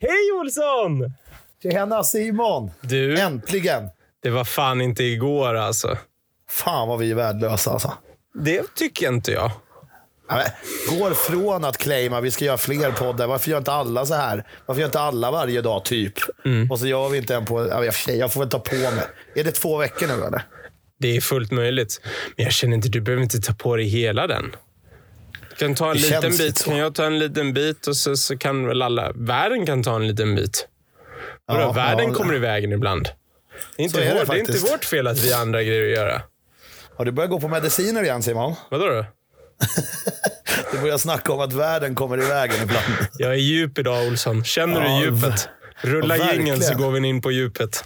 Hej Olsson! Tjena Simon! Du, Äntligen! det var fan inte igår alltså. Fan vad vi är värdelösa alltså. Det tycker inte jag. Ja, men, Går från att claima vi ska göra fler poddar. Varför gör inte alla så här? Varför gör inte alla varje dag typ? Och så gör vi inte en på... Ja, i och för sig, jag får väl ta på mig. Är det två veckor nu eller? Det är fullt möjligt. Men jag känner inte, du behöver inte ta på dig hela den. Kan ta en Det liten bit, kan jag ta en liten bit och så, så kan väl alla... Världen kan ta en liten bit. Vadå, Ja, världen ja, kommer i vägen ibland. Det är, inte är det vår, det är inte vårt fel att vi har andra grejer att göra. Har du börjat gå på mediciner igen Simon? Vadå då? Du börjar snacka om att världen kommer i vägen ibland. Jag är djup idag Olsson. Känner Ja, du djupet? Rulla ja, jingeln så går vi in på djupet.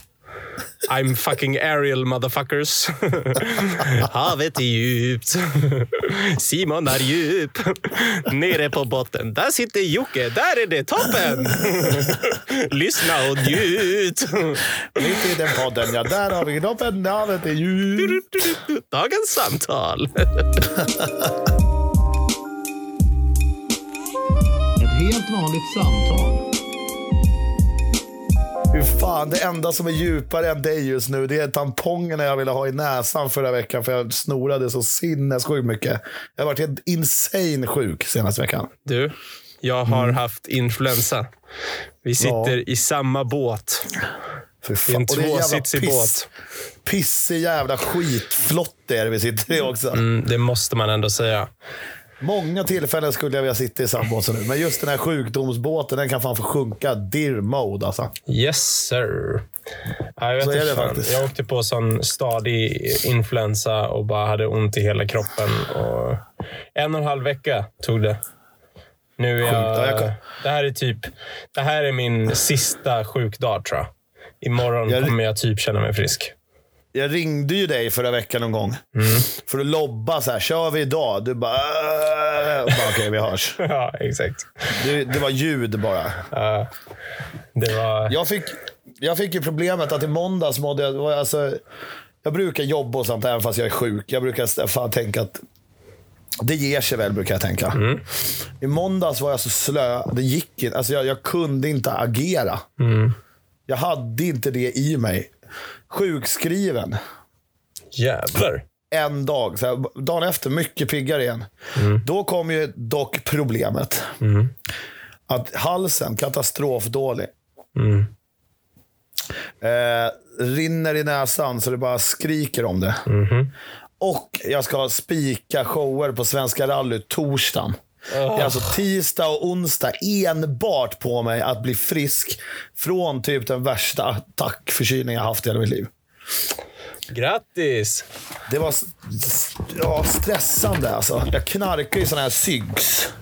I'm fucking Ariel motherfuckers. Havet är djupt. Simon är djup. Nere på botten. Där sitter Jocke. Där är det toppen. Lyssna och njut. Mitt i den podden, ja. Där har vi knoppen. Navet är djup. Dagens samtal. Ett helt vanligt samtal. Fy fan, det enda som är djupare än dig just nu, det är tampongerna jag ville ha i näsan förra veckan. För jag snorade så sinnessjukt mycket. Jag har varit helt insane sjuk senaste veckan. Du, jag har haft influensa. Vi sitter Ja. i samma båt. Fy fan. en tvåsitsig båt. Pissig jävla skitflotte är det vi sitter i också. Mm, det måste man ändå säga. Många tillfällen skulle jag vilja sitta i som nu. Men just den här sjukdomsbåten, den kan fan få sjunka dir mode alltså. Yes sir. Ja, jag, vet Så är inte det fan. faktiskt. jag åkte på sån stadig influensa och bara hade ont i hela kroppen. Och en och en halv vecka tog det. Nu är jag det här är typ det här är min sista sjukdag tror jag. Imorgon kommer jag typ känna mig frisk. Jag ringde ju dig förra veckan någon gång. Mm. För att lobba så här, kör vi idag? Du bara, "Äh." Bara okej vi hörs. ja, exakt. Det, det var ljud bara. Ja. det var... Jag fick, jag fick ju problemet att i måndags mådde jag... Alltså, jag brukar jobba och sånt även fast jag är sjuk. Jag brukar fan tänka att det ger sig väl, brukar jag tänka. I måndags var jag så slö. Det gick inte. Alltså jag, jag kunde inte agera. Jag hade inte det i mig. Sjukskriven. Jävlar. En dag. Så här, dagen efter, mycket piggare igen. Då kom ju dock problemet. Att halsen, katastrofdålig. Eh, rinner i näsan så det bara skriker om det. Och jag ska spika shower på Svenska rally torsdagen. Det är alltså tisdag och onsdag enbart på mig att bli frisk från typ den värsta attackförkylning jag haft i hela mitt liv. Grattis! Det var ja, stressande alltså. Jag knarkar ju såna här Sygs.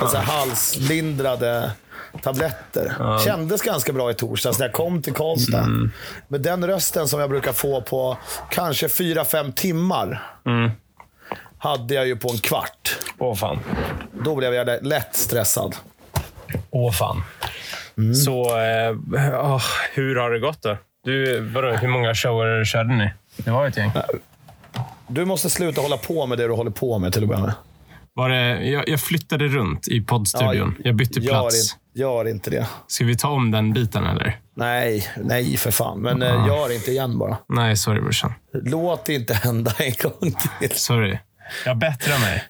Alltså halslindrade tabletter. Kändes ganska bra i torsdags när jag kom till Karlstad. Med den rösten som jag brukar få på kanske 4-5 timmar. Hade jag ju på en kvart. Åh fan. Då blev jag lätt stressad. Åh fan. Så, eh, åh, hur har det gått då? Du, vadå, hur många shower körde ni? Det var ett gäng. Du måste sluta hålla på med det du håller på med till att börja med. Var det, jag, jag flyttade runt i poddstudion. jag bytte gör, plats. in, gör inte det. Ska vi ta om den biten eller? Nej, nej för fan. Men eh, gör inte igen bara. Nej, sorry brorsan. Låt det inte hända en gång till. Sorry. Jag bättrar mig.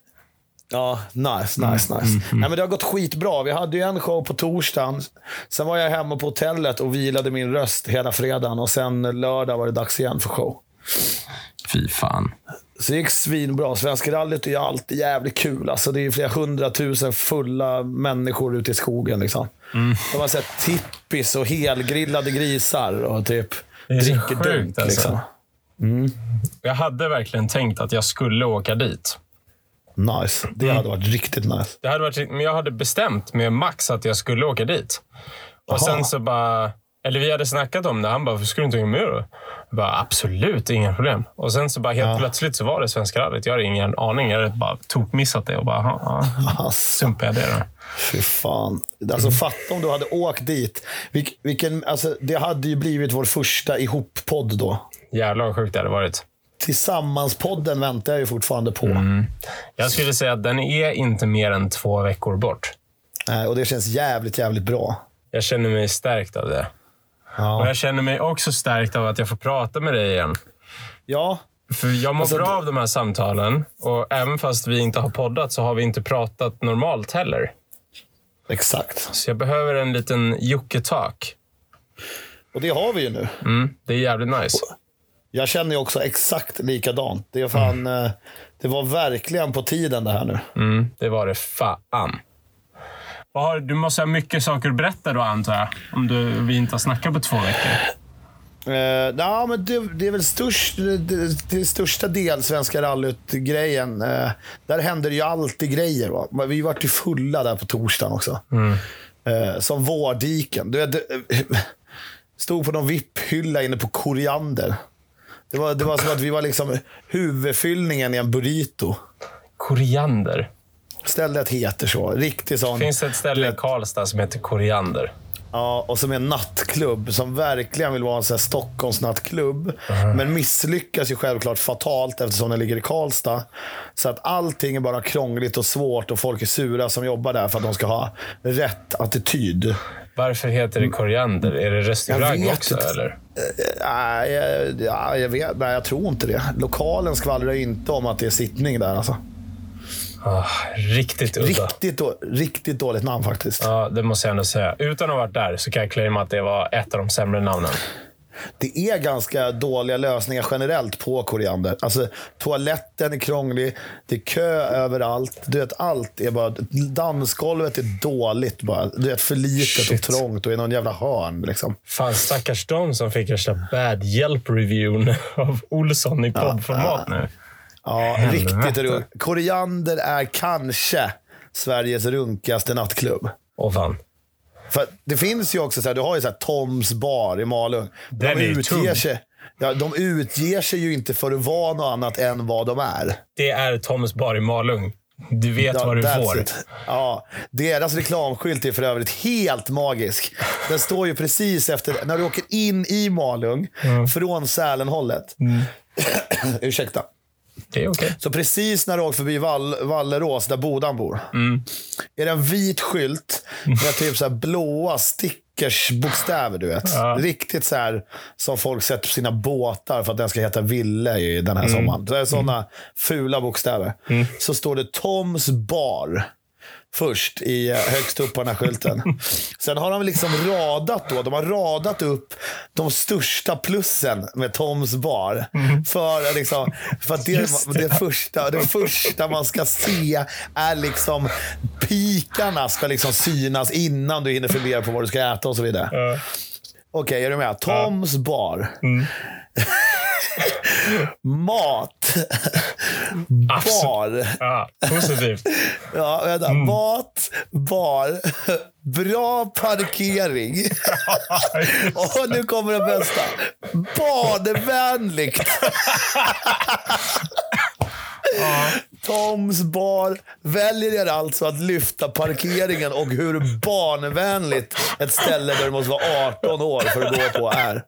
Ja, nice, nice, nice. Nej, men det har gått skitbra. Vi hade ju en show på torsdagen. Sen var jag hemma på hotellet och vilade min röst hela fredagen. Och sen lördag var det dags igen för show. Fy fan. Så det gick svinbra. Svenska rallyt är ju alltid jävligt kul. Alltså, det är flera hundratusen fulla människor ute i skogen. Liksom. De har sett tippis och helgrillade grisar och typ dricker dunk. alltså. Liksom. Jag hade verkligen tänkt att jag skulle åka dit. Nice. Det hade varit riktigt nice. Det hade varit, men jag hade bestämt med Max att jag skulle åka dit. Och Jaha. sen så bara... Eller vi hade snackat om det. Han bara, "Varför skulle du inte hänga med då? Jag bara, absolut, inga problem. Och sen så bara helt plötsligt så var det Svenska rallyt. Jag hade ingen aning. Jag hade bara tokmissat det och bara, "Jaha, ja, Alltså. sumpade jag det då. Fy fan. Alltså, Fatta om du hade åkt dit. Vilk, vilken, alltså, det hade ju blivit vår första ihop-podd då. Jävlar vad sjukt det hade varit. Tillsammans-podden väntar jag ju fortfarande på. Jag skulle säga att den är inte mer än två veckor bort. Eh, och det känns jävligt, jävligt bra. Jag känner mig stärkt av det. Och Ja. jag känner mig också stärkt av att jag får prata med dig igen. ja, För jag mår Alltså, bra av de här samtalen. Och även fast vi inte har poddat så har vi inte pratat normalt heller. exakt. Så jag behöver en liten Jocke-talk. Och det har vi ju nu. Mm, det är jävligt nice. Jag känner ju också exakt likadant. Det, är fan, eh, det var verkligen på tiden det här nu. Mm, det var det fan. Du måste ha mycket saker att berätta då antar jag. Om du, vi inte har snackat på två veckor. Uh, ja, men det, det är väl störst, det, till största del Svenska rallyt-grejen. Eh, där händer ju alltid grejer. Va? Men Vi vart ju fulla där på torsdagen också. Eh, som vårdiken. Du vet, eh, stod på någon VIP-hylla inne på Koriander. Det var, det var som att vi var liksom huvudfyllningen i en burrito. Koriander. Stället heter så. Riktig sån. Finns det ett ställe i Karlstad som heter Koriander? Ja, och som är en nattklubb som verkligen vill vara en sån här Stockholms nattklubb. Men misslyckas ju självklart fatalt eftersom den ligger i Karlstad. Så att allting är bara krångligt och svårt och folk är sura som jobbar där för att de ska ha rätt attityd. Varför heter det koriander? Är det restaurang Jag också inte. eller? Nej, jag, ja, jag, vet, nej, jag tror inte det. Lokalen skvallrar inte om att det är sittning där. Alltså. Ah, riktigt udda. Riktigt, då, riktigt dåligt namn faktiskt. Ja, det måste jag ändå säga. Utan att ha varit där så kan jag claima att det var ett av de sämre namnen. Det är ganska dåliga lösningar generellt på koriander. Alltså, toaletten är krånglig, det är kö överallt. Du vet, allt är bara... Dansgolvet är dåligt bara. Du vet, för litet Shit. och trångt och i någon jävla hörn. Liksom. Fan, stackars de som fick värsta bad hjälp-reviewn av Olsson i poddformat nu. Ja, Helvete. riktigt runk. Koriander är kanske Sveriges runkigaste nattklubb. Åh fan. För det finns ju också så här, du har ju så Toms bar i Malung. De Den utger, sig, ja, de utger sig ju inte för att vara något annat än vad de är. Det är Toms bar i Malung. Du vet Ja, vad du får. it. Ja, deras reklamskylt är för övrigt helt magisk. Den står ju precis efter, när du åker in i Malung, från Sälenhållet. Ursäkta. Det är okej. Så precis när du åker förbi Vall, Vallerås, där Bodan bor, är det en vit skylt med typ så här blåa stickersbokstäver. Du vet. Ja. Riktigt så här som folk sätter på sina båtar för att den ska heta Ville i den här sommaren. Det är sådana fula bokstäver. Så står det Toms bar först i, eh, högst upp på den här skylten. Sen har de liksom radat då, de har radat upp de största plussen med Toms bar. För, liksom, för att det, det. det. första, det första man ska se är liksom pikarna ska liksom synas innan du hinner fundera på vad du ska äta och så vidare. Ja. Okej, är du med? Toms bar. Mat. Bar. Ja, positivt. Ja, vänta. Mat, bar, bra parkering. Och nu kommer det bästa. Barnvänligt. Toms bar väljer er alltså att lyfta parkeringen och hur barnvänligt ett ställe där du måste vara 18 år för att gå på är.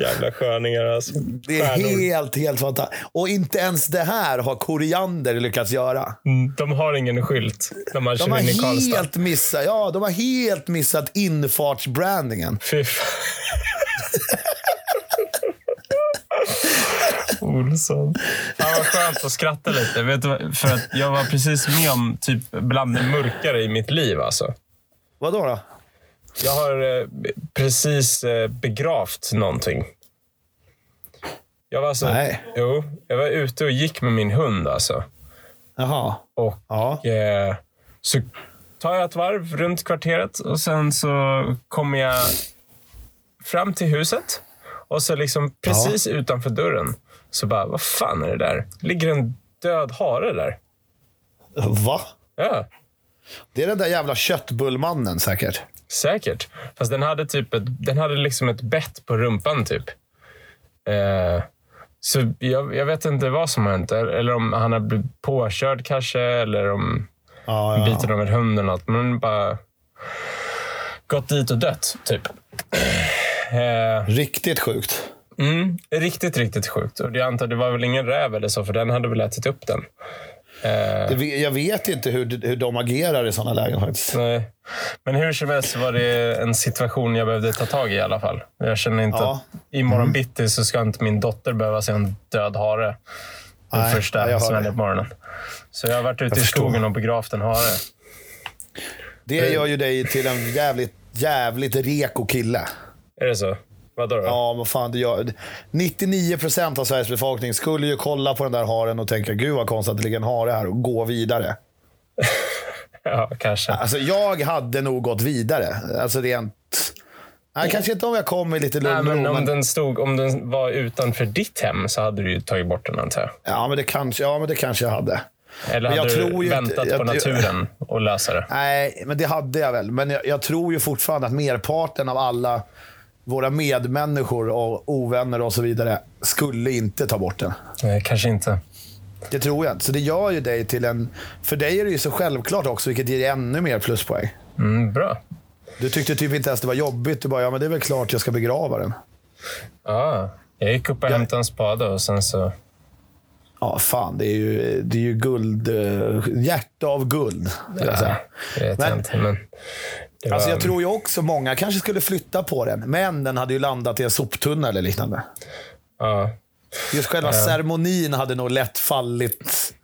Jävla sköningar alltså. Det är Stjärnor. helt, helt fantastiskt. Och inte ens det här har Koriander lyckats göra. Mm, De har ingen skylt när man De kör in i Karlstad. helt missat, ja, de har helt missat infartsbrandingen. Fy fan. Olsson. Ja, vad skönt att skratta lite. Vet du, för att jag var precis med om typ bland det mörkare i mitt liv. Alltså. Vadå då? Jag har eh, precis eh, begravt någonting. Jag var, alltså, Nej. Jo, jag var ute och gick med min hund. Alltså. Jaha. Och Ja. eh, så tar jag ett varv runt kvarteret och sen så kommer jag fram till huset. Och så liksom precis utanför dörren så bara, vad fan är det där? ligger en död hare där. Va? Ja, Det är den där jävla köttbullmannen säkert. säkert. Fast den hade typ ett, den hade liksom ett bett på rumpan typ. Eh, så jag, jag vet inte vad som har hänt. Eller om han har blivit påkörd kanske. Eller om Ja, ja. biten av en hund eller något. Men bara gått dit och dött, typ. Eh, Riktigt sjukt. Mm, riktigt, riktigt sjukt. Och jag antar det var väl ingen räv eller så, för den hade väl ätit upp den. Eh, Det Jag vet inte hur, hur de agerar i sådana lägen faktiskt. nej. Men hur som helst var det en situation jag behövde ta tag i i alla fall. Jag känner inte Ja. att imorgon bitti så ska inte min dotter behöva se en död hare. Den Nej, första smällen på morgonen. Så jag har varit ute Jag i förstår. skogen och begravt en hare. Det gör ju dig till en jävligt, jävligt reko kille. Är det så? Vadå då? Ja, men fan det gör... 99% av Sveriges befolkning skulle ju kolla på den där haren och tänka gud vad konstigt att det ligger en hare här och gå vidare. Ja, kanske. Alltså jag hade nog gått vidare. Alltså rent... Nej, kanske inte om jag kom i lite Nej, lugn och men ro, om men... den, stod, om den var utanför ditt hem så hade du ju tagit bort den antar jag. Ja, men det kanske, ja, men det kanske jag hade. Eller Men hade du ju inte- väntat jag- på naturen och lösa det? Nej, men det hade jag väl. Men jag, jag tror ju fortfarande att merparten av alla våra medmänniskor och ovänner och så vidare skulle inte ta bort den. Nej, kanske inte. Det tror jag inte. Så det gör ju dig till en... För dig är det ju så självklart också, vilket ger ännu mer pluspoäng. Mm, bra. Du tyckte typ inte ens det var jobbigt. Du bara, ja men det är väl klart jag ska begrava den. Ja, jag gick upp och hämtade en spade och sen så... Ja, fan. Det är ju, det är ju guld. eh, Hjärta av guld, vill jag vet Men- jag inte, men... Det Alltså var- jag tror ju också många kanske skulle flytta på den, men den hade ju landat i en soptunna eller liknande. Ja. Just själva ceremonin hade nog lätt fallit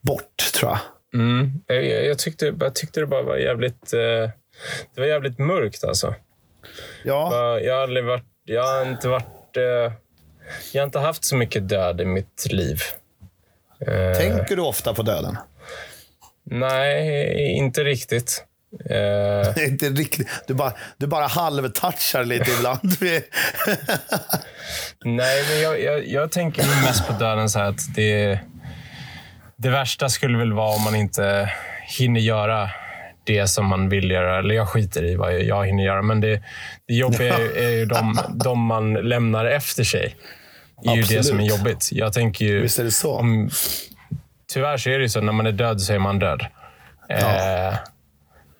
bort, tror jag. Mm. Jag, jag, tyckte, jag tyckte det bara var jävligt... Eh, det var jävligt mörkt alltså. Ja, Jag, jag har aldrig varit... Jag har inte varit... Eh, jag har inte haft så mycket död i mitt liv. Eh, tänker du ofta på döden? Nej, inte riktigt. Eh, Inte riktigt. Du bara, du bara halvtouchar lite ibland. nej, men jag, jag, jag tänker mest på döden så här att det... Det värsta skulle väl vara om man inte hinner göra det som man vill göra. Eller jag skiter i vad jag hinner göra. Men det, det jobbiga är, är ju de, de man lämnar efter sig. Det är ju det Absolut. som är jobbigt. Jag tänker ju... Visst är det så. Om, tyvärr så är det ju så när man är död så är man död. Eh,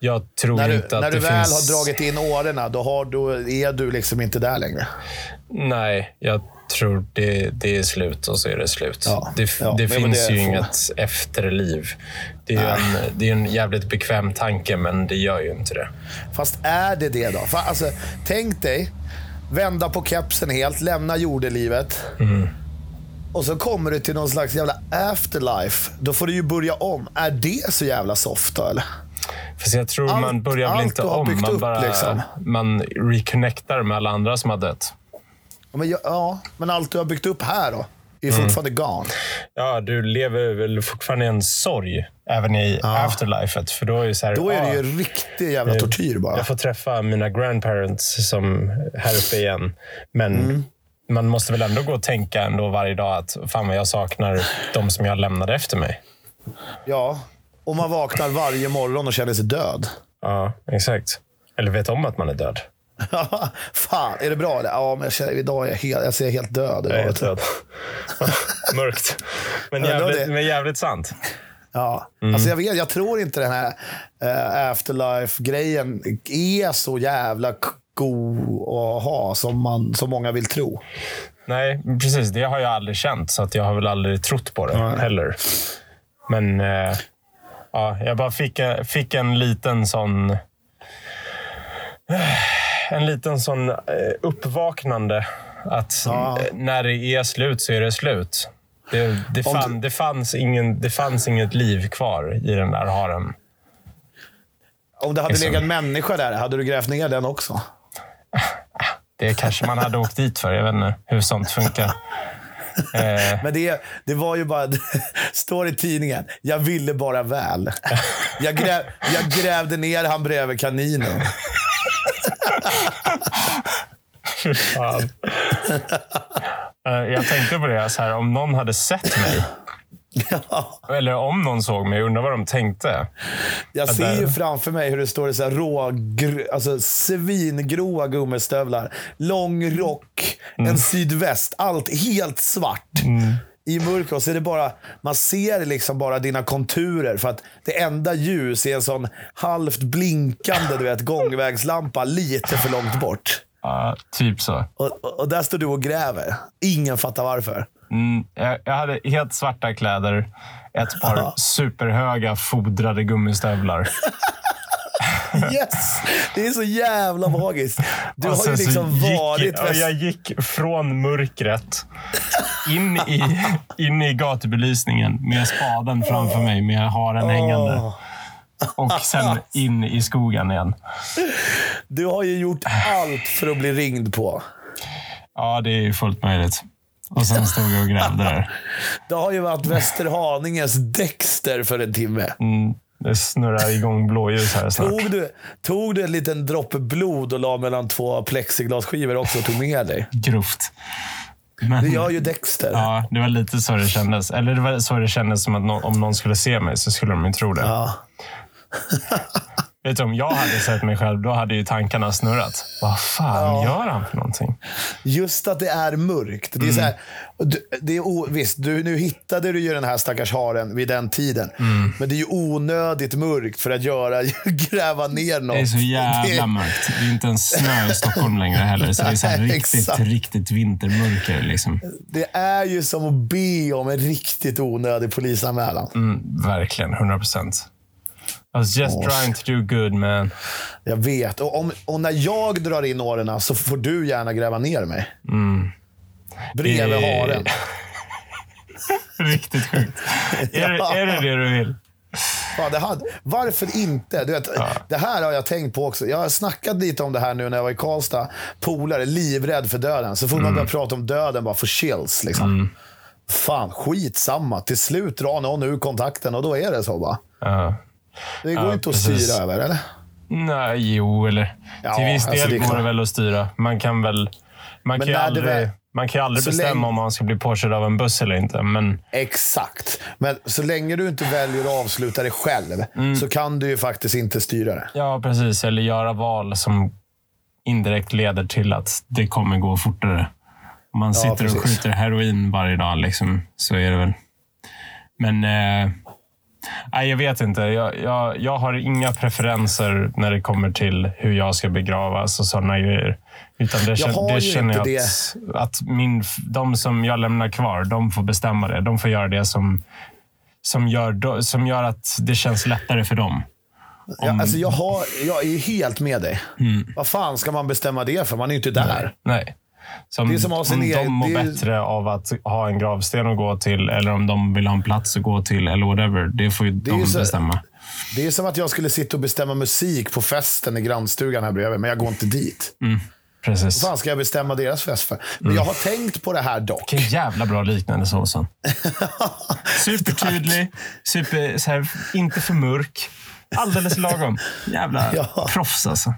jag tror när du, inte att när det du väl finns... har dragit in årorna, då, har, då är du liksom inte där längre. Nej, jag tror det, det är slut och så är det slut. Ja, Det, ja, det finns det ju får- inget efterliv. Det är, en, det är en jävligt bekväm tanke, men det gör ju inte det. Fast är det det då? För, alltså, tänk dig, vända på kepsen helt, lämna jordelivet. Mm. Och så kommer du till någon slags jävla afterlife. Då får du ju börja om. Är det så jävla soft då, eller? Fast jag tror Allt- man börjar väl inte om. Man, upp, bara, liksom. man reconnectar med alla andra som har dött. Ja, men, ja, men allt du har byggt upp här då? Är Mm. fortfarande gone. Ja, du lever väl fortfarande i en sorg även i afterlifet. För då är det så här, Då är det ah, ju riktig jävla tortyr bara. Jag får träffa mina grandparents som här uppe igen. Men Mm. man måste väl ändå gå och tänka ändå varje dag att fan vad jag saknar de som jag lämnade efter mig. Ja, och man vaknar varje morgon och känner sig död. Ja, exakt. Eller vet om att man är död. Fan, är det bra eller? Ja, men jag känner, idag är jag, helt, jag ser helt död. Jag är död. Mörkt. Men jävligt, men jävligt sant. Ja, Mm. alltså jag, vet, jag tror inte den här eh, afterlife-grejen är så jävla god att ha som, man, som många vill tro. Nej, precis. Det har jag aldrig känt, så att jag har väl aldrig trott på det heller. Men eh, ja, jag bara fick, fick en liten sån... En liten sån eh, uppvaknande. Att Ja. när det är slut så är det slut. Det, det, Om fann, det, fanns ingen, det fanns inget liv kvar i den där haren. Om det hade Liksom. legat människa där, hade du grävt ner den också? Det kanske man hade åkt dit för. Jag vet inte hur sånt funkar. Eh, Men det, det var ju bara, står i tidningen, jag ville bara väl. Jag, gräv, jag grävde ner han bredvid kaninen. Fan. Eh, Jag tänkte på det, så här, om någon hade sett mig, Ja. eller om någon såg mig, undrar vad de tänkte. Jag Ja, ser där. ju framför mig hur det står i så här rå, gr, alltså svingrova gummistövlar. Lång rock, Mm. en sydväst. Allt helt svart. I mörker. Och så är det bara, man ser liksom bara dina konturer. För att det enda ljus är en sån halvt blinkande du vet, gångvägslampa lite för långt bort. Ja, typ så. Och, och, och där står du och gräver. Ingen fattar varför. Mm, jag, jag hade helt svarta kläder, ett par superhöga fodrade gummistövlar. Yes! Det är så jävla magiskt. Du har ju liksom gick, varit... och Jag gick från mörkret in i, in i gatubelysningen med spaden framför mig med haren hängande. Åh. Och sen in i skogen igen. Du har ju gjort allt för att bli ringd på. Ja, det är ju fullt möjligt. Och sen stod jag och grävde där. Det har ju varit Västerhaninges Dexter för en timme. Mm, det snurrar igång blåljus här snart. Tog du, tog du en liten droppe blod och la mellan två plexiglasskivor också och tog med dig? Grovt. Men, Det gör ju Dexter. Ja, det var lite så det kändes. Eller det var så det kändes som att nå- om någon skulle se mig så skulle de ju tro det. Ja. Vet du, om jag hade sett mig själv, då hade ju tankarna snurrat. Vad fan gör han för någonting? Just att det är mörkt. Det är så här, det är o, visst, du, nu hittade du ju den här stackars haren vid den tiden. Men det är ju onödigt mörkt för att göra, gräva ner något. Det är så jävla Det- mörkt. Det är inte ens snö i Stockholm längre heller. Så det är så riktigt, exakt. riktigt vintermörker. Liksom. Det är ju som att be om en riktigt onödig polisanmälan. Mm, verkligen, 100 procent. I was just Åh. trying to do good man. Jag vet. Och, om, och när jag drar in åren så får du gärna gräva ner mig. Bredvid Eh, haren. Riktigt sjukt. Är, det- är det det du vill? Fan, det hade, varför inte? Du vet, Det här har jag tänkt på också. Jag har snackat lite om det här nu när jag var i Karlstad. Polare, livrädd för döden. Så får Mm. man börja prata om döden bara för chills. Liksom. Fan, skitsamma. Till slut drar någon ur kontakten och då är det så bara. Ja. Det går Ja, inte att precis. styra över, eller? Nej, jo, eller Ja, till viss alltså, del det går det väl att styra. Man kan väl... Man Men kan ju aldrig, väl- man kan aldrig bestämma länge- om man ska bli påkörd av en buss eller inte. Men Exakt. Men så länge du inte väljer att avsluta det själv Mm. så kan du ju faktiskt inte styra det. ja, precis. Eller göra val som indirekt leder till att det kommer gå fortare. Om man sitter och precis. skjuter heroin varje dag liksom, så är det väl... Men... Eh, nej, jag vet inte. Jag, jag, jag har inga preferenser när det kommer till hur jag ska begravas och sådana grejer. Utan det, kän, har det känner jag inte att, att min, de som jag lämnar kvar, de får bestämma det. De får göra det som, som, gör, som gör att det känns lättare för dem. Ja, alltså jag, har, jag är helt med dig. Mm. Vad fan ska man bestämma det för? Man är ju inte där. Nej. Som, Det är som om de mår det bättre av att ha en gravsten att gå till eller om de vill ha en plats att gå till eller whatever. Det får ju är de så- bestämma. Det är som att jag skulle sitta och bestämma musik på festen i grannstugan här bredvid, men jag går inte dit. Precis. Vad fan ska jag bestämma deras fest för? Men Mm. jag har tänkt på det här dock. Vilken jävla bra liknande såsen. Supertydlig, super, så här, inte för mörk. Alldeles lagom. Jävla Ja. proffs alltså.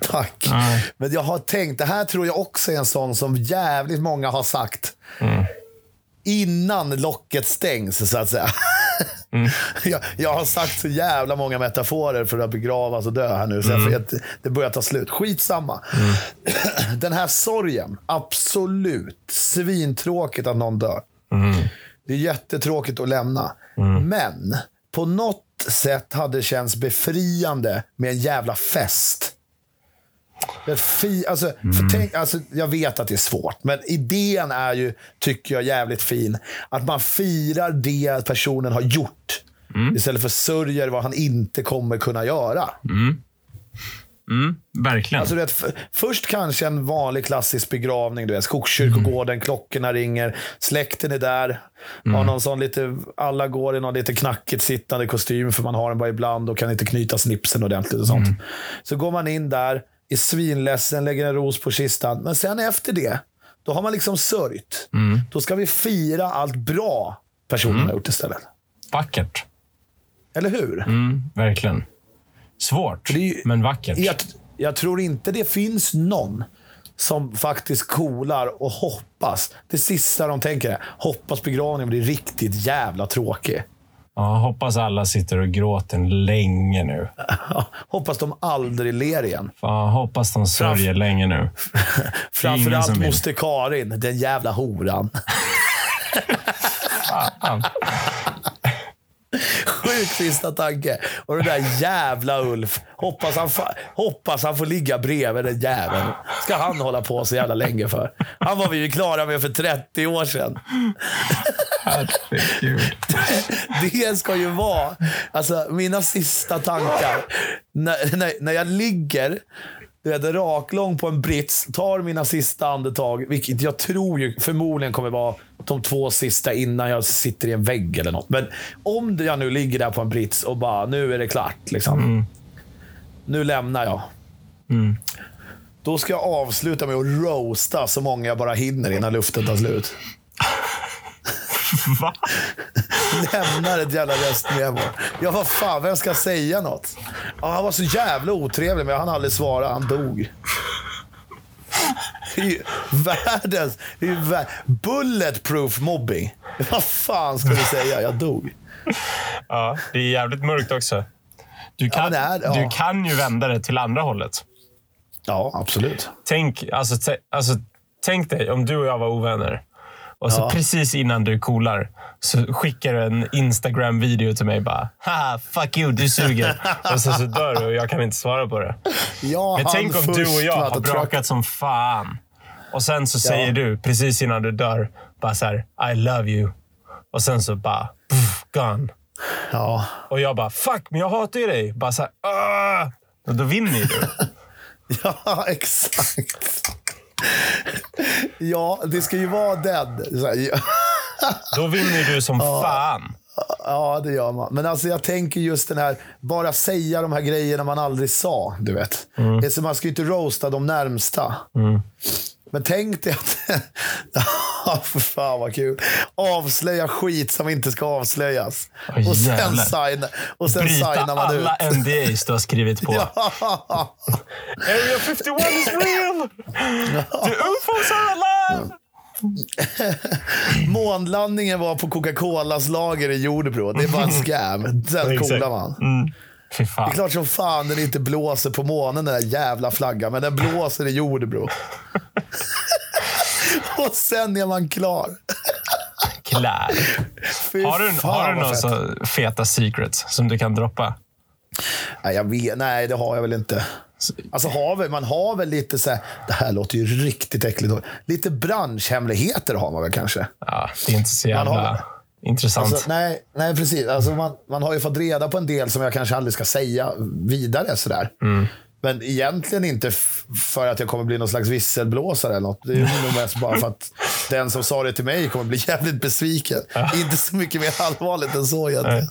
Tack. Nej. Men jag har tänkt, det här tror jag också är en sån som jävligt många har sagt. Mm. Innan locket stängs, så att säga. Mm. jag, jag har sagt så jävla många metaforer för att begravas och dö här nu, så Mm. jag det börjar ta slut. Skitsamma. Den här sorgen, absolut. Svintråkigt att någon dör. Mm. Det är jättetråkigt att lämna. Men på något sätt hade känts befriande med en jävla fest. Fi, alltså, för tänk, alltså, jag vet att det är svårt, men idén är ju, tycker jag, jävligt fin. Att man firar det personen har gjort. Istället för sörjer vad han inte kommer kunna göra. Verkligen. Alltså, du vet, först kanske en vanlig klassisk begravning. Du vet, Skogskyrkogården, klockorna ringer, släkten är där. Har någon sån lite, alla går i någon lite knackigt sittande kostym, för man har den bara ibland och kan inte knyta snipsen ordentligt och sånt. Så går man in där, är svinledsen, lägger en ros på kistan. Men sen efter det, då har man liksom sörjt. Då ska vi fira allt bra personen har gjort istället. Vackert. Eller hur? Mm, verkligen. Svårt, ju- men vackert. Jag, jag tror inte det finns någon som faktiskt kolar och hoppas. Det sista de tänker är hoppas begravningen blir riktigt jävla tråkig. Ja, hoppas alla sitter och gråter länge nu. hoppas de aldrig ler igen. Fan, hoppas de sörjer länge nu. Framförallt moster Karin, den jävla horan. Fan. Sjuk sista tanke. Och den där jävla Ulf. Hoppas han, hoppas han får ligga bredvid den jäveln. Ska han hålla på så jävla länge för? Han var vi ju klara med för 30 år sedan. Det ska ju vara alltså, mina sista tankar. När, när, när jag ligger du vet, raklång på en brits, tar mina sista andetag, vilket jag tror ju förmodligen kommer vara de två sista innan jag sitter i en vägg eller något. Men om jag nu ligger där på en brits och bara, nu är det klart. Liksom. Nu lämnar jag. Då ska jag avsluta med att roasta så många jag bara hinner innan luften tar slut. Va? Lämnar ett jävla röstmemo. Ja, vad fan, vem ska säga något? Ja, han var så jävla otrevlig, men han aldrig svara. Han dog. Världens... Det är vär, bulletproof mobbing. Vad fan ska du säga? Jag dog. Ja, det är jävligt mörkt också. Du kan, det är- ja. du kan ju vända det till andra hållet. Ja, absolut. Tänk, alltså, alltså, tänk dig om du och jag var ovänner. Och så Ja. precis innan du coolar så skickar du en Instagram-video till mig. bara Haha, fuck you, du suger. och sen så dör du och jag kan inte svara på det. Ja, Men tänk om du och jag har att bråkat som fan. Och sen så säger du, precis innan du dör, bara så här, I love you. Och sen så bara, pff, gone. Ja. Och jag bara, fuck, men jag hatar ju dig. Bara så här, "Åh!" Och då vinner ju du. ja, exakt. Ja, det ska ju vara den. Ja. Då vinner du som fan. Ja, det gör man. Men alltså jag tänker just den här, bara säga de här grejerna man aldrig sa. Du vet. Det är så man ska ju inte roasta de närmsta. Men tänk dig att... Ja, för fan vad kul. Avslöja skit som inte ska avslöjas. Åh, och sen, signa, och sen Bryta signar man ut. alla NDAs du har skrivit på. Ja. Area 51 is real! The UFOs are alive! Månlandningen var på Coca-Colas lager i Jordbro. Det är bara en scam. Sen Exakt. coolar man. Mm. Det är klart som fan den inte blåser på månen, den där jävla flaggan. Men den blåser i Jordbro. Och sen är man klar. Klär. Fy Har du, har du några så feta secrets som du kan droppa? Nej, jag vet, nej, det har jag väl inte. Alltså, har väl, man har väl lite så här, det här låter ju riktigt äckligt. Lite branschhemligheter har man väl kanske. Ja, det är inte så jävla har- intressant. Alltså, nej, nej, precis. Alltså, man, man har ju fått reda på en del som jag kanske aldrig ska säga vidare. Sådär. Men egentligen inte för att jag kommer bli någon slags visselblåsare eller något. Det är nog mest bara för att den som sa det till mig kommer bli jävligt besviken. Inte så mycket mer allvarligt än så egentligen.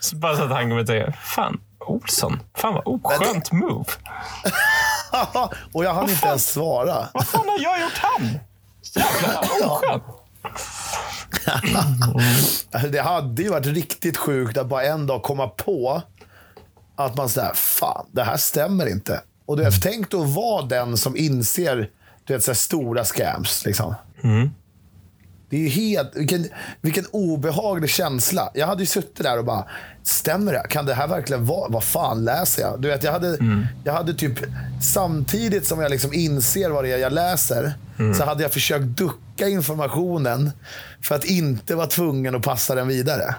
Så bara så att han kommer tänka, fan, Olsson. Fan vad oskönt move. Och jag hann inte ens svara. Vad fan har jag gjort han? Jävla oskönt. Det hade ju varit riktigt sjukt att bara en dag komma på att man säger fan, det här stämmer inte. Och du vet, tänk då vara den som inser du vet, så stora scams. Liksom. Det är ju helt, vilken, vilken obehaglig känsla. Jag hade ju suttit där och bara, stämmer det? Kan det här verkligen vara? Vad fan läser jag? Du vet, jag hade, jag hade typ, samtidigt som jag liksom inser vad det är jag läser, så hade jag försökt ducka informationen för att inte vara tvungen att passa den vidare.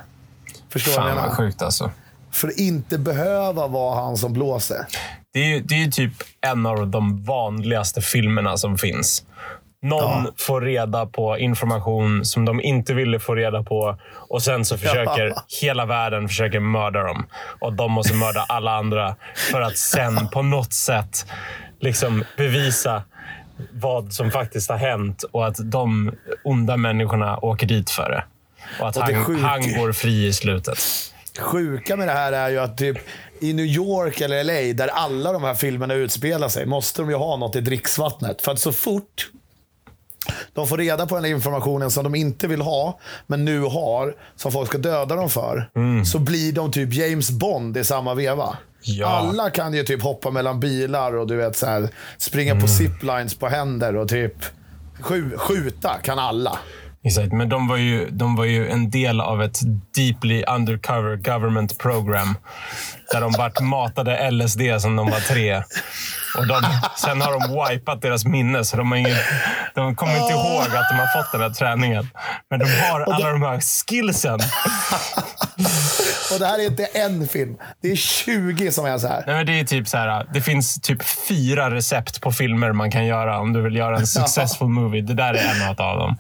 Förstår du vad Fan jag menar? sjukt alltså. För att inte behöva vara han som blåser. Det är, ju, det är typ en av de vanligaste filmerna som finns. Någon Ja. får reda på information som de inte ville få reda på och sen så försöker Ja. hela världen försöker mörda dem. Och de måste mörda alla andra för att sen på något sätt liksom bevisa vad som faktiskt har hänt och att de onda människorna åker dit för det. Och att Och han, han går fri i slutet. Sjuka med det här är ju att typ i New York eller LA, där alla de här filmerna utspelar sig, måste de ju ha något i dricksvattnet. För att så fort de får reda på den informationen som de inte vill ha, men nu har, som folk ska döda dem för, så blir de typ James Bond i samma veva. Ja. Alla kan ju typ hoppa mellan bilar och du vet så här, springa på ziplines på händer och typ skju- skjuta kan alla. Exakt, men de var, ju, de var ju en del av ett deeply undercover government program. Där de vart matade LSD som de var tre. Och de, sen har de wipat deras minne, så de, har ingen, de kommer inte ihåg att de har fått den här träningen. Men de har alla de här skillsen. Och det här är inte en film. Det är 20 som är så här. Nej, men det är typ så här. Det finns typ fyra recept på filmer man kan göra om du vill göra en successful movie. Det där är en av dem.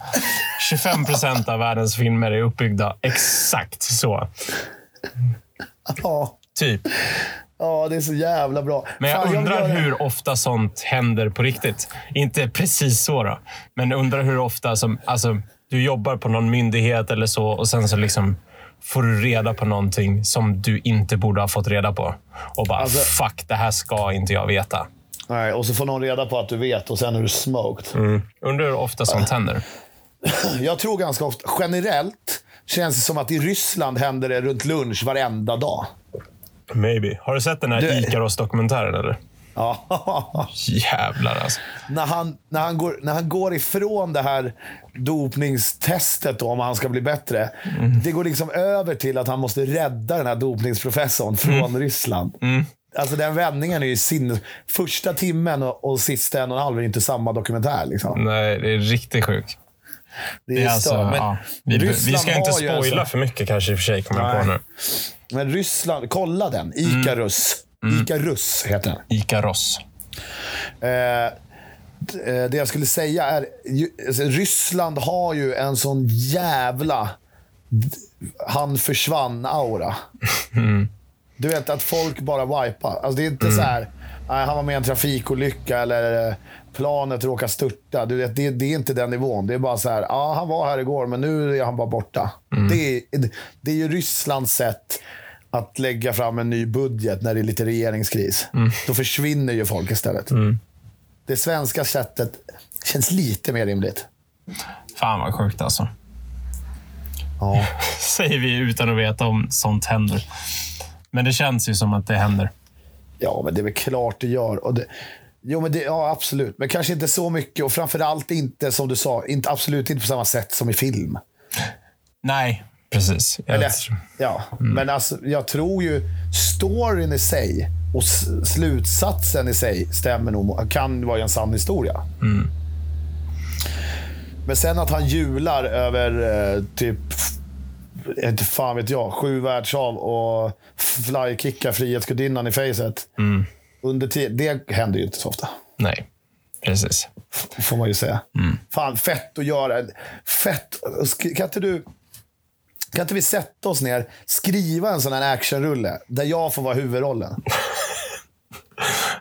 25 procent av världens filmer är uppbyggda exakt så. Ja, Typ. Ja det är så jävla bra. Men jag Fan, undrar göra- hur ofta sånt händer på riktigt. Inte precis så då. Men undrar hur ofta som, alltså, du jobbar på någon myndighet eller så och sen så liksom får du reda på någonting som du inte borde ha fått reda på. Och bara, Alltså- fuck, det här ska inte jag veta. Nej, och så får någon reda på att du vet och sen är du smoked. Mm. Undrar hur ofta sånt händer. Jag tror ganska ofta, generellt känns det som att i Ryssland händer det runt lunch varenda dag. Maybe. Har du sett den här Du- Ikaros-dokumentären eller? Ja. Jävlar alltså. när, han, när, han går, när han går ifrån det här dopningstestet då, om han ska bli bättre. Det går liksom över till att han måste rädda den här dopningsprofessorn från Ryssland. Alltså den vändningen är ju sinnes... Första timmen och, och sista en och en halv är inte samma dokumentär. Liksom. Nej, det är riktigt sjukt. Det Det är är alltså, ja. vi, vi ska inte spoila sån- för mycket kanske i och för sig, kommer jag på nu. Men Ryssland, kolla den. Ikarus. Ikarus heter den. Ikaros. Eh, eh, det jag skulle säga är, alltså, Ryssland har ju en sån jävla han försvann-aura. Du vet att folk bara wipar. Alltså, det är inte så här, han var med i en trafikolycka eller eh, planet råkar störta. Du vet, det, det är inte den nivån. Det är bara så här, ja han var här igår men nu är han bara borta. Det, är, det är ju Rysslands sätt att lägga fram en ny budget när det är lite regeringskris. Då försvinner ju folk istället. Det svenska sättet känns lite mer rimligt. Fan vad sjukt alltså. Ja. Säger vi utan att veta om sånt händer. Men det känns ju som att det händer. Ja, men det är väl klart det gör. Och det, jo, men det, ja, absolut. Men kanske inte så mycket och framförallt inte, som du sa, inte, absolut inte på samma sätt som i film. Nej, precis. Jag Eller, ja, Men alltså, jag tror ju storyn i sig och slutsatsen i sig stämmer nog. Kan vara en sann historia. Men sen att han hjular över eh, typ, inte fan vet jag, sju världshav och flykickar Frihetsgudinnan i facet. Under ti- det händer ju inte så ofta. Nej, precis. Får man ju säga. Fan, fett att göra. Fett. Kan inte du... Kan inte vi sätta oss ner, skriva en sån här actionrulle där jag får vara huvudrollen?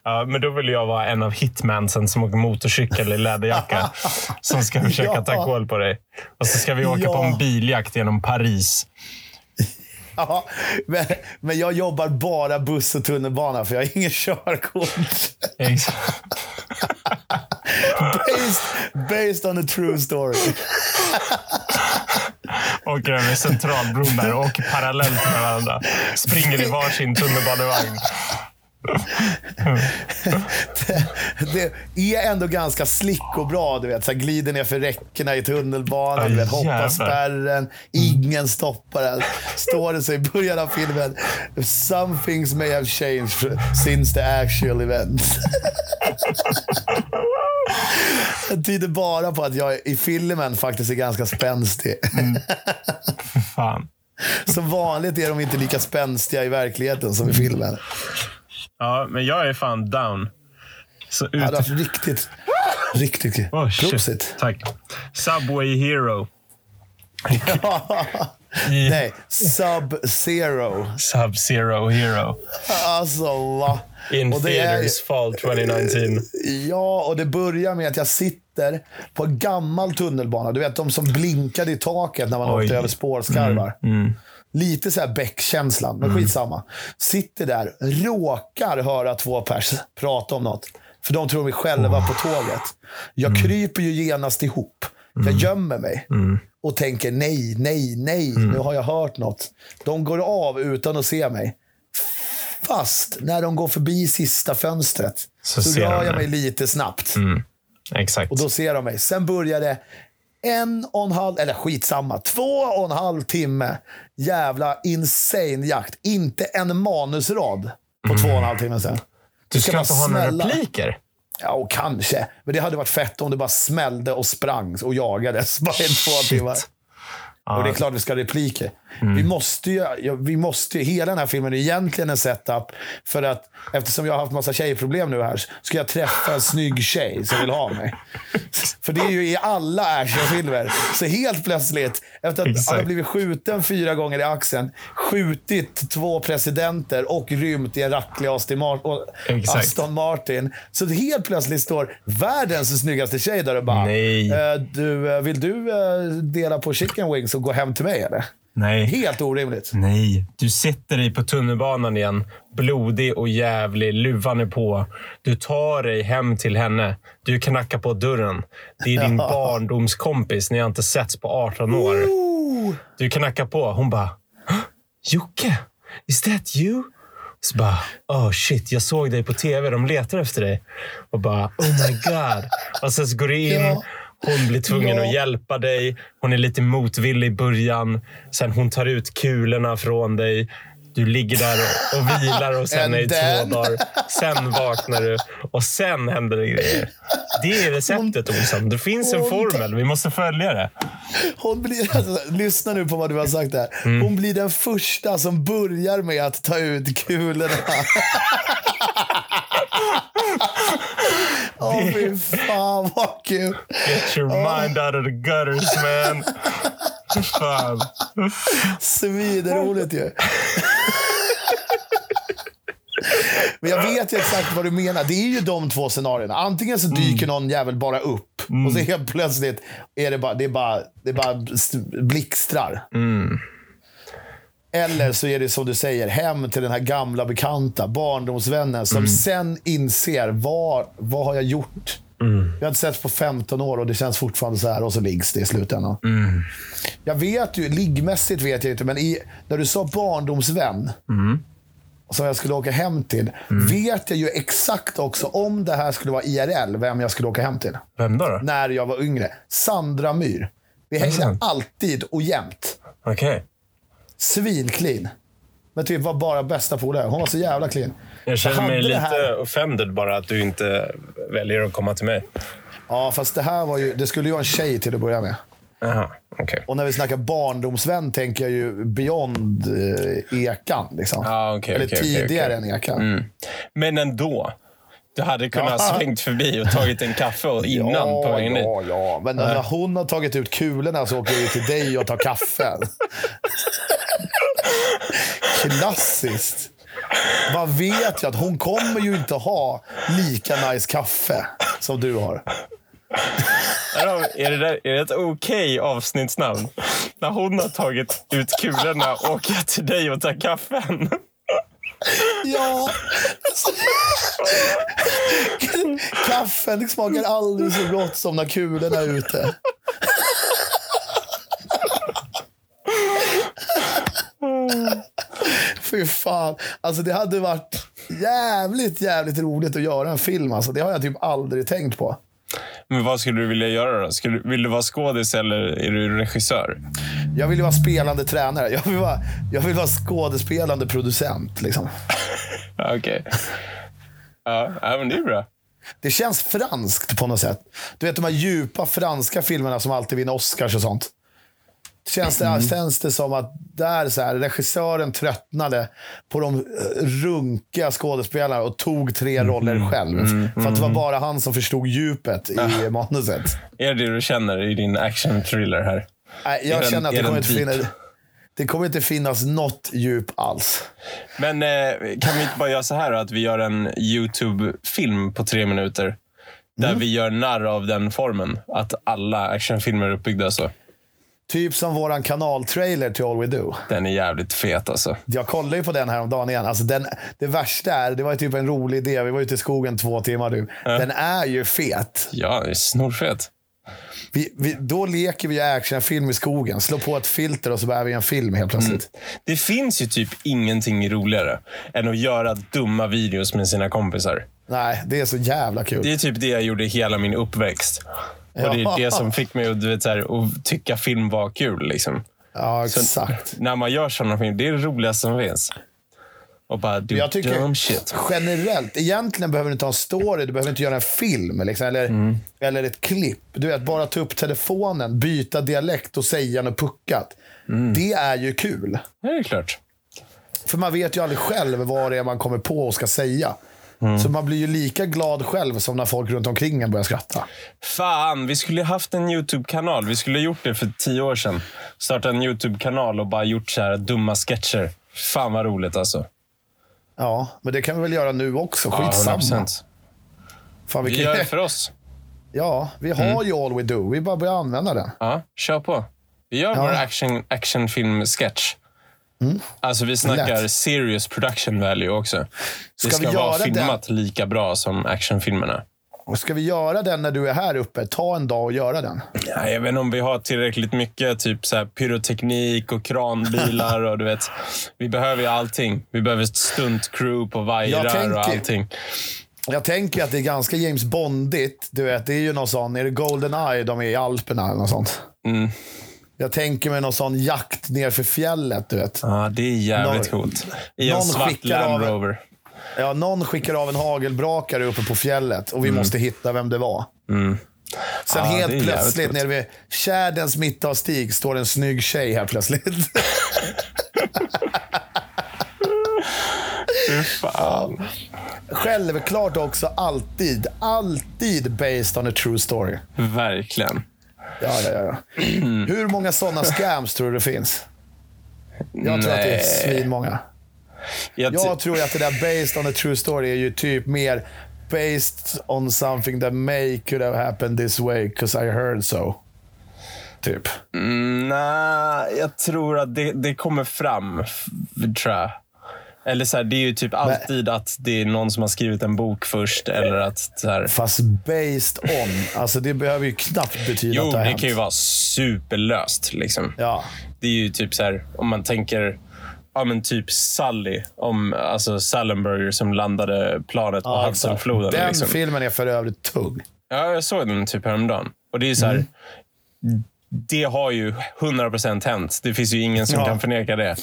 Ja, men då vill jag vara en av hitmansen som åker motorcykel i läderjacka. som ska försöka Ja. ta koll på dig. Och så ska vi åka Ja. på en biljakt genom Paris. Ja, men, men jag jobbar bara buss och tunnelbana för jag har ingen körkort. Based, based on a true story. Åker över Centralbron där och parallellt med varandra. Springer i varsin tunnelbanevagn det är ändå ganska slick och bra. Du vet, så glider ner för räckena i tunnelbanan, du vet, hoppar spärren. Ingen stoppar en. Står det så i början av filmen. Some things may have changed since the actual event. Det tyder bara på att jag i filmen faktiskt är ganska spänstig. Fan. Som vanligt är de inte lika spänstiga i verkligheten som i filmen. Ja, men jag är fan down. Så ut... Ja, det riktigt, riktigt. Oh. Prosit. Tack. Subway Hero. Nej, Sub-Zero. Sub-Zero Hero. Alltså, va? In Och det är- theaters fall 2019. Ja, och det börjar med att jag sitter på en gammal tunnelbana. Du vet, de som blinkade i taket när man Oj. åkte över spårskarvar. Mm, Lite så här Beck-känslan, men skitsamma. Sitter där, råkar höra två pers prata om något. För de tror vi själva på tåget. Jag Mm. kryper ju genast ihop. Jag gömmer mig. Och tänker nej, nej, nej. Mm. Nu har jag hört något. De går av utan att se mig. Fast när de går förbi sista fönstret Så så, rör jag mig lite snabbt. Exakt. Och då ser de mig. Sen börjar det en och en halv, eller skitsamma, två och en halv timme jävla insane jakt. Inte en manusrad på två och en halv timme sen. du ska bara inte ha några repliker? Ja, och kanske. Men det hade varit fett om det bara smällde och sprang och jagades bara i två timmar. Och det är klart vi ska ha repliker. Vi måste ju, vi måste ju, hela den här filmen är egentligen en setup för att eftersom jag har haft massa tjejproblem nu här, ska jag träffa en snygg tjej som vill ha mig. För det är ju i alla actionfilmer. Så helt plötsligt, efter att Exakt. han har blivit skjuten fyra gånger i axeln, skjutit två presidenter och rymt i en racklig. Aston Martin. Så helt plötsligt står världens snyggaste tjej där och bara, Nej. eh, du, eh, vill du eh, dela på chicken wings och gå hem till mig eller? Nej. Helt orimligt. Nej. Du sätter dig på tunnelbanan igen. Blodig och jävlig. Luvan är på. Du tar dig hem till henne. Du knackar på dörren. Det är din barndomskompis. Ni har inte setts på 18 år. Du knackar på. Hon bara... "Hå? Jocke, is that you? Så bara, oh shit, jag såg dig på tv. De letar efter dig. Och bara, oh my god. Och sen så går du in. Ja. Hon blir tvungen Ja. att hjälpa dig. Hon är lite motvillig i början. Sen hon tar ut kulorna från dig. Du ligger där och, och vilar och sen är det två dagar. Sen vaknar du och sen händer det grejer. Det är receptet, Olsson. Det finns en formel. Vi måste följa det. Hon blir, alltså, lyssna nu på vad du har sagt där. Mm. Hon blir den första som börjar med att ta ut kulorna. Åh fy fan vad kul. Get your mind out of the gutters, man. Fan. Svinroligt ju. Men jag vet ju exakt vad du menar. Det är ju de två scenarierna. Antingen så dyker någon jävel bara upp och så helt plötsligt är det bara, det är bara, det bara blixtrar. Eller så är det som du säger, hem till den här gamla bekanta, barndomsvännen som sen inser, vad, vad har jag gjort? Vi har inte setts på 15 år och det känns fortfarande så här och så liggs det i slutändan. Jag vet ju, liggmässigt vet jag inte, men i, när du sa barndomsvän, som jag skulle åka hem till, vet jag ju exakt också om det här skulle vara IRL, vem jag skulle åka hem till. Vem då? då? När jag var yngre. Sandra Myr. Vi hängde sant? alltid och jämt. Okej. Svinclean. Men typ var bara bästa polare. Hon var så jävla clean. Jag känner mig lite här- offended bara att du inte väljer att komma till mig. Ja, fast det här var ju... Det skulle ju vara en tjej till att börja med. Jaha, okej. Och när vi snackar barndomsvän tänker jag ju beyond eh, Ekan. Liksom. Ja, okej, Eller okej, tidigare än Ekan. Mm. Men ändå. Du hade kunnat Ja. svängt förbi och tagit en kaffe och innan ja, på vägen ja, ja. Men när hon har tagit ut kulorna så åker ju till dig och tar kaffe. Klassiskt. Man vet ju att hon kommer ju inte ha lika nice kaffe som du har. Är det, där, är det ett okej avsnittsnamn? När hon har tagit ut kulorna åker jag till dig och tar kaffen. Ja. Kaffen smakar aldrig så gott som när kulorna är ute. Fy fan. Alltså det hade varit jävligt, jävligt roligt att göra en film. Alltså, det har jag typ aldrig tänkt på. Men vad skulle du vilja göra då? Skulle, vill du vara skådis eller är du regissör? Jag vill vara spelande tränare. Jag vill vara, jag vill vara skådespelande producent. Liksom. Okej. Ja, ja, men det är bra. Det känns franskt på något sätt. Du vet de här djupa franska filmerna som alltid vinner Oscars och sånt. Känns det, Känns det som att där så här, regissören tröttnade på de eh, runkiga skådespelarna och tog tre roller själv. För att det var bara han som förstod djupet i manuset. Är det det du känner i din action-thriller här? Nej, jag den- känner att det kommer, inte deep? finnas, det kommer inte finnas något djup alls. Men eh, kan vi inte bara göra så här då, att vi gör en YouTube-film på tre minuter? Där Mm. vi gör narr av den formen. Att alla actionfilmer är uppbyggda så. Typ som våran kanaltrailer till All We Do. Den är jävligt fet alltså. Jag kollade ju på den här om dagen igen. Alltså den, det värsta är, det var ju typ en rolig idé. Vi var ute i skogen två timmar nu. Den är ju fet. Ja, snorfet. Vi, vi, då leker vi actionfilm i skogen. Slår på ett filter och så är vi en film helt plötsligt. Det finns ju typ ingenting roligare än att göra dumma videos med sina kompisar. Nej, det är så jävla kul. Det är typ det jag gjorde hela min uppväxt. Och det är det som fick mig att, du vet, så här, att tycka film var kul. Liksom. Ja, exakt. När man gör sådana filmer, det är det roligaste som finns. och bara do Jag tycker dumb shit. generellt, egentligen behöver du inte ha en story, du behöver inte göra en film liksom, eller, Mm. eller ett klipp. Du vet, bara ta upp telefonen, byta dialekt och säga något puckat. Mm. Det är ju kul. Ja, det är klart. För man vet ju aldrig själv vad det är man kommer på och ska säga. Mm. Så man blir ju lika glad själv som när folk runt omkring en börjar skratta. Fan, vi skulle haft en YouTube-kanal. Vi skulle gjort det för tio år sedan. Starta en YouTube-kanal och bara gjort så här dumma sketcher. Fan vad roligt alltså. Ja, men det kan vi väl göra nu också. Ja, Skitsamma. 100%. Fan, vi Vi gör det för oss. Ja, vi har ju All We Do. Vi bara börjar använda den. Ja, kör på. Vi gör Ja. vår action, actionfilm-sketch. Alltså vi snackar Mm. Lätt. serious production value också. Det Ska ska, vi vara filmat lika bra som actionfilmerna. Och Ska vi göra den när du är här uppe? Ta en dag och göra den. Ja, jag vet inte om vi har tillräckligt mycket typ så pyroteknik och kranbilar. och du vet, Vi behöver ju allting. Vi behöver ett stunt-crew på vajrar och allting. Jag tänker att det är ganska James Bondigt. Du vet, det är ju någon sån, är det Goldeneye de är i Alperna eller något sånt? Mm. Jag tänker mig någon sån jakt ner för fjället, du vet. Ja, det är jävligt Någon- coolt. I en svart skickar av- Land Rover. Ja, någon skickar av en hagelbrakare uppe på fjället och vi måste hitta vem det var. Sen Mm. Det är helt plötsligt, nere vid tjäderns mitt av stig, står en snygg tjej helt plötsligt. Fan. Självklart också alltid, alltid based on a true story. Verkligen. Ja, ja, ja. Hur många sådana scams tror du det finns? Jag tror att det är Nej. svinmånga. Jag, Jag tror att det där based on a true story är ju typ mer based on something that may could have happened this way because I heard so. Typ. Mm, Nej, jag tror att det, det kommer fram, tror jag. Eller så här, det är ju typ alltid att det är någon som har skrivit en bok först. Eller att så här, Fast based on. Alltså det behöver ju knappt betyda jo, att det har det hänt. kan ju vara superlöst. Liksom. Ja. Det är ju typ så här, om man tänker ja, men typ Sully, om, alltså Sullenberger som landade planet på Ja. Hudsonfloden. Den Liksom. filmen är för övrigt tung. Ja, jag såg den typ häromdagen. Och det är så här, Mm. Det har ju 100% hänt. Det finns ju ingen som Ja. kan förneka det.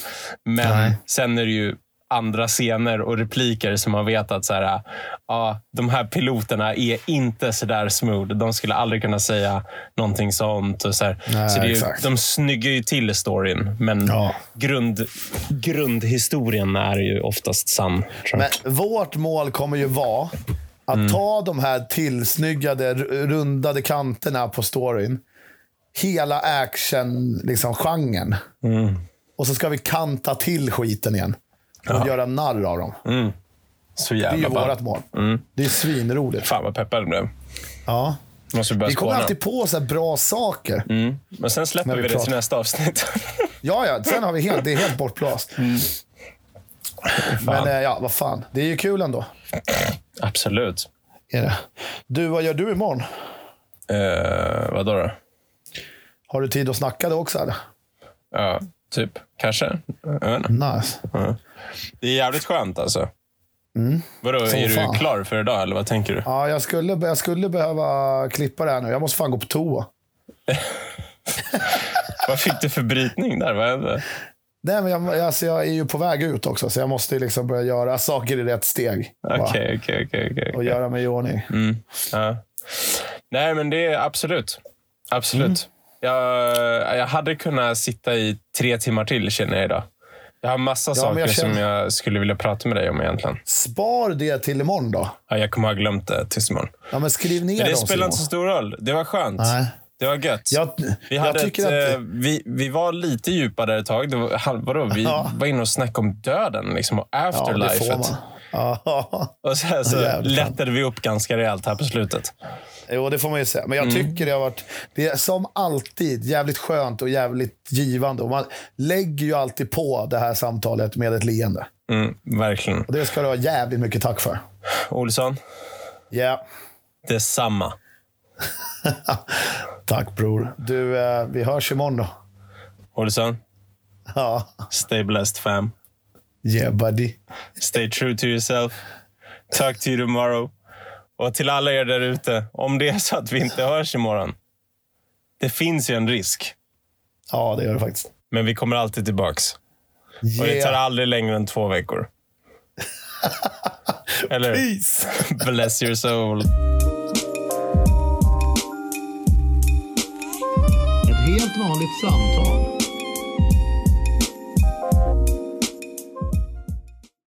Men Nej. sen är det ju andra scener och repliker som man vet att så här, ja, de här piloterna är inte så där smooth. De skulle aldrig kunna säga någonting sånt. Och så här. Nej, så det är ju, de snyggar ju till storyn, men Ja. grund, grundhistorien är ju oftast sann. Men vårt mål kommer ju vara att Mm. ta de här tillsnyggade, rundade kanterna på storyn. Hela action-genren. Liksom. Mm. och så ska vi kanta till skiten igen. Och göra narr av dem. så Det är ju jävla ball. vårt mål. Det är svinroligt. Fan vad peppad jag blev. Ja. Måste börja Vi kommer spåna. alltid på så här bra saker. Mm. Men sen släpper När vi vi, det pratar. till nästa avsnitt. Ja, ja. Sen har vi helt, det är helt bortblåst. Mm. Men eh, ja, vad fan. Det är ju kul ändå. Absolut. Är det. Du, vad gör du imorgon? Uh, vadå då? Har du tid att snacka då också? Eller? Ja, typ. Kanske. Jag vet inte. Nice. Det är jävligt skönt alltså. Vadå, Som är fan. du klar för idag eller vad tänker du? Ja, jag skulle, jag skulle behöva klippa det här nu. Jag måste fan gå på toa. Vad fick du för brytning där? Vad hände? Nej, men jag, alltså, jag är ju på väg ut också, så jag måste liksom börja göra saker i rätt steg. Okej, Va? okej, okej. okej, Och göra mig i ordning. Ja. Nej, men det är absolut. Absolut. Jag, jag hade kunnat sitta i tre timmar till känner jag idag. Jag har massa men saker jag känner- som jag skulle vilja prata med dig om egentligen. Spar det till imorgon då. Ja, jag kommer ha glömt det tills imorgon. Ja, men skriv ner Men det dem. spelar inte så stor roll. Det var skönt. Nej. Det var gött. Jag, Vi, hade ett, att... eh, vi, vi var lite djupa där ett tag. Det var, vadå? Vi Ja. var inne och snackade om döden liksom, och ja, afterlifet. Ja, och sen så Jävligt lättade vi upp ganska rejält här på slutet. Jo, det får man ju säga. Men jag Mm. tycker det har varit, det är som alltid, jävligt skönt och jävligt givande. Och man lägger ju alltid på det här samtalet med ett leende. Mm, verkligen. Och det ska du ha jävligt mycket tack för. Olsson, Ja, detsamma. tack bror. Du, eh, vi hörs imorgon då. Olsson, Ja, stay blessed fam. yeah buddy. Stay true to yourself. Talk to you tomorrow. Och till alla er där ute, om det är så att vi inte hörs imorgon. Det finns ju en risk, Ja, det gör det faktiskt. men vi kommer alltid tillbaks. Och det tar Yeah. aldrig längre än två veckor. Eller Peace! bless your soul. Ett helt vanligt samtal